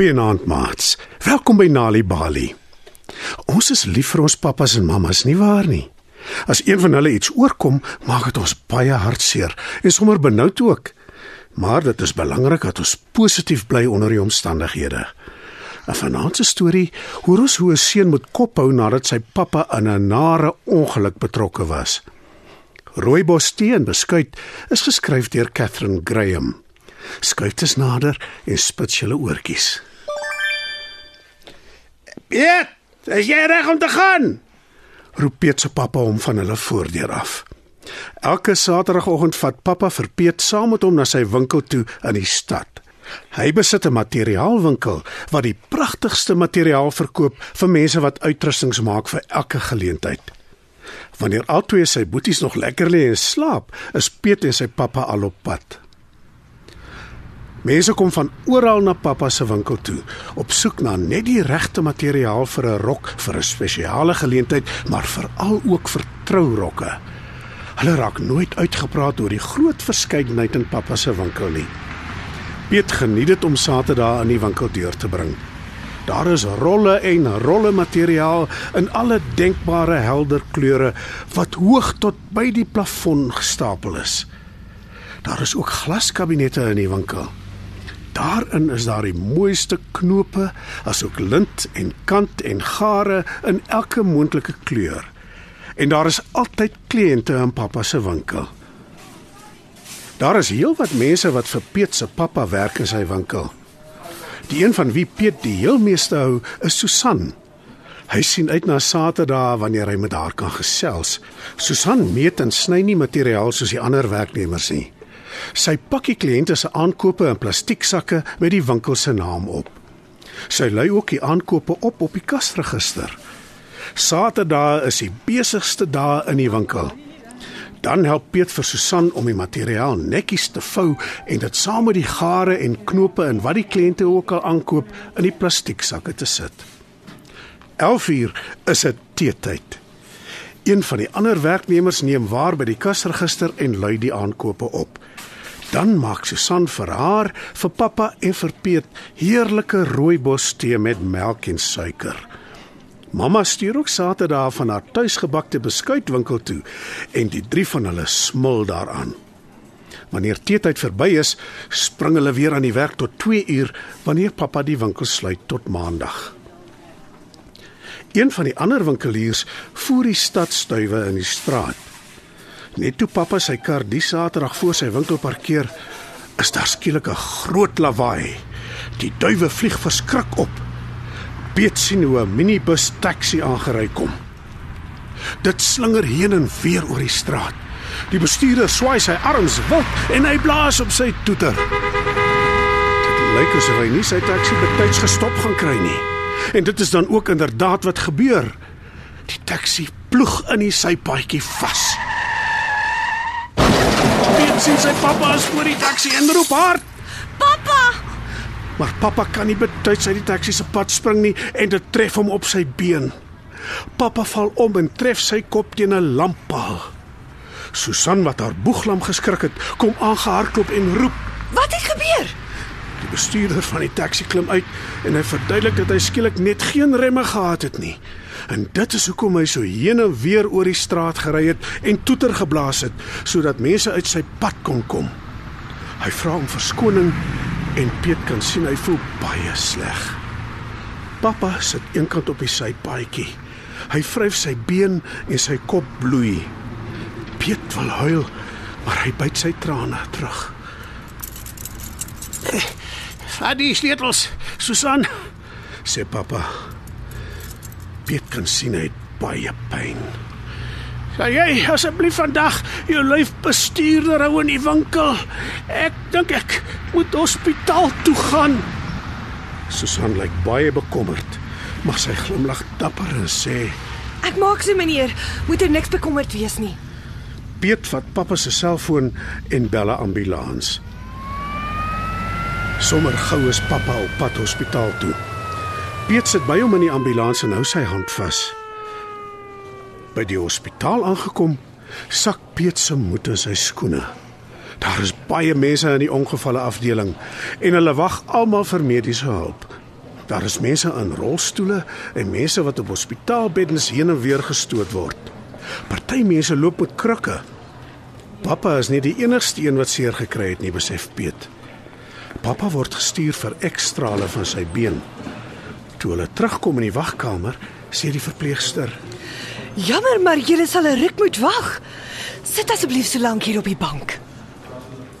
Goeienaand, maats. Welkom by Nali Bali. Ons is lief vir ons pappas en mammas, nie waar nie? As een van hulle iets oorkom, maak dit ons baie hartseer en sommer benoud ook. Maar dit is belangrik dat ons positief bly onder die omstandighede. 'n Vanaand se storie hoor ons hoe 'n seun moet kophou nadat sy pappa in 'n nare ongeluk betrokke was. Rooibos tee en beskuit is geskryf deur Catherine Graham. Skuif eens nader en spits julle oortjies. Piet, is jy reg om te gaan? Roep Piet se pappa hom van hulle voordeur af. Elke Saterdagoggend vat pappa vir Piet saam met hom na sy winkel toe in die stad. Hy besit 'n materiaalwinkel wat die pragtigste materiaal verkoop vir mense wat uitrustings maak vir elke geleentheid. Wanneer albei sy boeties nog lekker lê en slaap, is Piet en sy pappa al op pad. Mense kom van oral na pappa se winkel toe op soek na net die regte materiaal vir 'n rok vir 'n spesiale geleentheid, maar veral ook vir trourokke. Hulle raak nooit uitgepraat oor die groot verskeidenheid in pappa se winkel nie. Piet geniet dit om Saterdae in die winkel deur te bring. Daar is rolle en rolle materiaal in alle denkbare helder kleure wat hoog tot by die plafon gestapel is. Daar is ook glaskabinette in die winkel. Daarin is daar die mooiste knope, asook lint en kant en gare in elke moontlike kleur. En daar is altyd kliënte in pappa se winkel. Daar is heelwat mense wat vir Piet se pappa werk in sy winkel. Die een van wie Piet die heel meeste hou, is Susan. Hy sien uit na Saterdae wanneer hy met haar kan gesels. Susan meet en sny nie materiaal soos die ander werknemers nie. Sy pakkie kliënte se aankope in plastieksakke met die winkel se naam op. Sy lei ook die aankope op op die kasregister. Saterdae is die besigste dae in die winkel. Dan help Piet vir Susan om die materiaal netjies te vou en dit saam met die gare en knope en wat die kliënte ook al aankoop in die plastieksakke te sit. 11uur is dit teetyd. Een van die ander werknemers neem waar by die kasregister en lui die aankope op. Dan maak Susan vir haar, vir pappa en vir Piet heerlike rooibos tee met melk en suiker. Mamma stuur ook Saterdag van haar tuisgebakte beskuitwinkel toe en die drie van hulle smil daaraan. Wanneer teetyd verby is, spring hulle weer aan die werk tot 2 uur wanneer pappa die winkel sluit tot maandag. Een van die ander winkeliers voer die stadstuiwe in die straat. Net toe pappa sy kar die Saterdag voor sy winkel parkeer, is daar skielik 'n groot lawaai. Die duwe vlieg verskrik op. Piet sien hoe 'n minibus taxi aangery kom. Dit slinger heen en weer oor die straat. Die bestuurder swaai sy arms wild en hy blaas op sy toeter. Dit lyk asof hy nie sy taxi betyds gestop gaan kry nie. En dit is dan ook inderdaad wat gebeur. Die taxi ploeg in die sypaadjie vas. Sien sy pappa is voor die taxi en roep hard. Pappa! Maar pappa kan nie betyds uit die taxi se pad spring nie en dit tref hom op sy been. Pappa val om en tref sy kop teen 'n lamppaal. Susan wat haar boeglam geskrik het, kom aangehardloop en roep: Wat het gebeur? Die bestuurder van die taxi klim uit en hy verduidelik dat hy skielik net geen remme gehad het nie. En dit is hoekom hy so heen en weer oor die straat gery het en toeter geblaas het sodat mense uit sy pad kon kom. Hy vra om verskoning en Piet kan sien hy voel baie sleg. Pappa sit eenkant op die sypaadjie. Hy vryf sy been en sy kop bloei. Piet wil huil, maar hy byt sy trane terug. Vat die sleutels, Susan. sê pappa. Piet kan sien hy het baie pyn. Sal jy asseblief vandag jou lyf bestuurder hou in die winkel? Ek dink ek moet hospitaal toe gaan. Susan lyk baie bekommerd, maar sy glimlag dapper en sê: Ek maak so meneer, moet er niks bekommerd wees nie. Piet vat pappa se selfoon en bel 'n ambulans. Sommer gou is pappa op pad hospitaal toe. Piet sit by hom in die ambulans en hou sy hand vas. By die hospitaal aangekom, sak Piet se moed in sy skoene. Daar is baie mense in die ongevalle afdeling en hulle wag almal vir mediese hulp. Daar is mense in rolstoele en mense wat op hospitaalbeddens heen en weer gestoot word. Party mense loop met krukke. Pappa is nie die enigste een wat seer gekry het nie, besef Piet. Pappa word gestuur vir ekstrale van sy been. Toe hulle terugkom in die wagkamer, sê die verpleegster: Jammer, maar jy sal 'n ruk moet wag. Sit asseblief so lank hier op die bank.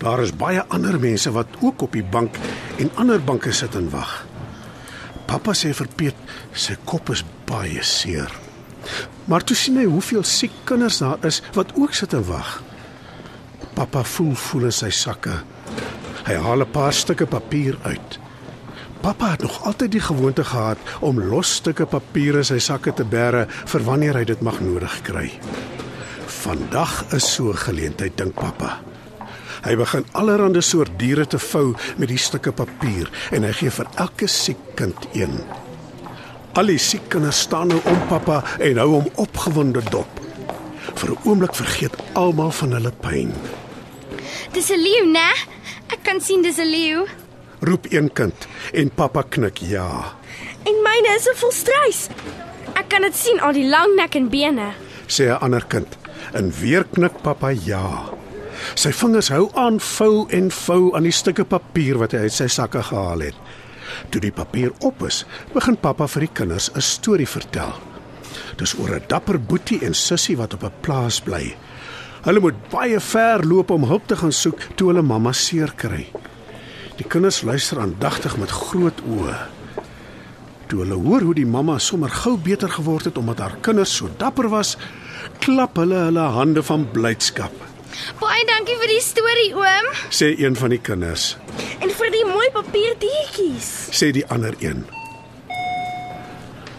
Daar is baie ander mense wat ook op die bank en ander banke sit en wag. Pappa sê vir Piet, sy kop is baie seer. Maar toe sien hy hoeveel siek kinders daar is wat ook sit en wag. Pappa voel voel in sy sakke. Hy haal 'n paar stukke papier uit. Pappa het nog altyd die gewoonte gehad om los stukke papier in sy sakke te bære vir wanneer hy dit mag nodig kry. Vandag is so 'n geleentheid dink pappa. Hy begin allerlei soort diere te vou met die stukke papier en hy gee vir elke siek kind een. Al die siek kinders staan nou om pappa en hou hom opgewonde dop. Vir 'n oomblik vergeet almal van hulle pyn. Dis 'n leeu, né? Ek kan sien dis 'n leeu. Roep een kind en pappa knik ja. En myne is 'n volstruis. Ek kan dit sien al die lang nek en bene. Sê 'n ander kind en weer knik pappa ja. Sy vingers hou aan vou en vou aan die stukke papier wat hy uit sy sakke gehaal het. Toe die papier op is, begin pappa vir die kinders 'n storie vertel. Dis oor 'n dapper boetie en sussie wat op 'n plaas bly. Hulle moet baie ver loop om hulp te gaan soek toe hulle mamma seer kry. Die kinders luister aandagtig met groot oë. Toe hulle hoor hoe die mamma sommer gou beter geword het omdat haar kinders so dapper was, klap hulle hulle hande van blydskap. Baie dankie vir die storie, oom. Sê een van die kinders, En vir die mooi papierdiertjies. sê die ander een.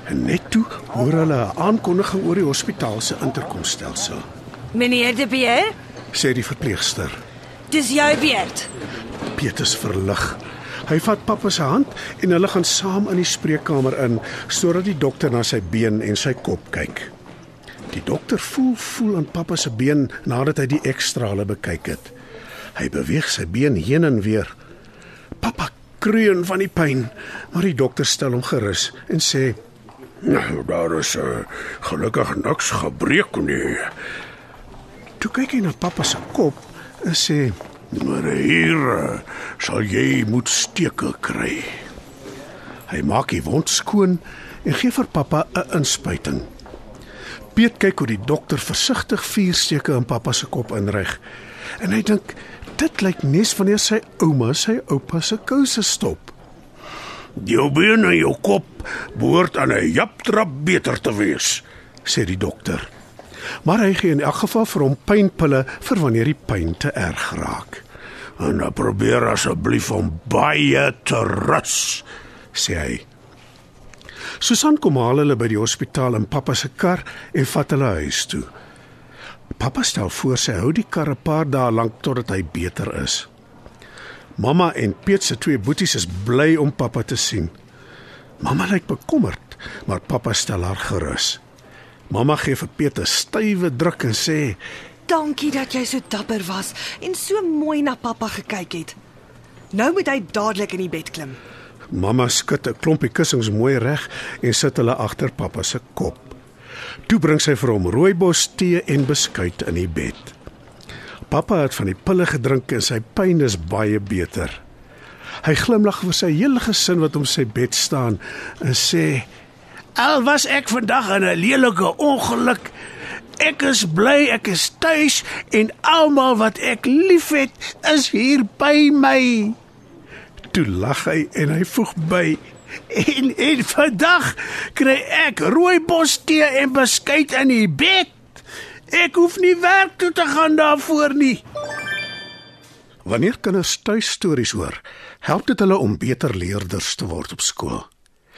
En net toe hoor hulle 'n aankondiging oor die hospitaal se interkomstelsel. Meneer De Beer, Sê die verpleegster. dis jou beurt. Petrus verlig. Hy vat pappa se hand en hulle gaan saam in die spreekkamer in sodat die dokter na sy been en sy kop kyk. Die dokter voel voel aan pappa se been nadat hy die ekstrale bekyk het. Hy beweeg sy been heen en weer. Pappa kreun van die pyn, maar die dokter stel hom gerus en sê: Nou, daar is uh, gelukkig niks gebreek nie. "Toe kyk hy na pappa se kop en sê: Maar hier uh, sal jy moet steke kry. Hy maak die wond skoon en gee vir pappa 'n inspuiting. Piet kyk hoe die dokter versigtig vier steke in pappa se kop inrig. En hy dink dit lyk nes wanneer sy ouma sy oupa se kouse stop. Jou been en jou kop behoort aan 'n japtrap beter te wees. sê die dokter. Maar hy gee in elk geval vir hom pynpille vir wanneer die pyn te erg raak, En dan probeer asseblief om baie te rus. sê hy. Susan kom haal hulle by die hospitaal in pappa se kar en vat hulle huis toe. Pappa stel voor sy hou die kar 'n paar dae lank totdat hy beter is. Mamma en Piet se twee boeties is bly om pappa te sien. Mamma lyk bekommerd, maar pappa stel haar gerus. Mamma gee vir Piet 'n stywe druk en sê: Dankie dat jy so dapper was en so mooi na pappa gekyk het. Nou moet hy dadelik in die bed klim. Mamma skud 'n klompie kussings mooi reg en sit hulle agter pappa se kop. Toe bring sy vir hom rooibos tee en beskuit in die bed. Pappa het van die pille gedrink en sy pyn is baie beter. Hy glimlag vir sy hele gesin wat om sy bed staan en sê: Al was ek vandag in 'n lelike ongeluk, ek is bly ek is tuis en almal wat ek liefhet is hier by my. Toe lag hy en hy voeg by: En, en vandag kry ek rooibos tee en beskuit in die bed. Ek hoef nie werk toe te gaan daarvoor nie. Wanneer kinders tuistories hoor, help dit hulle om beter leerders te word op skool.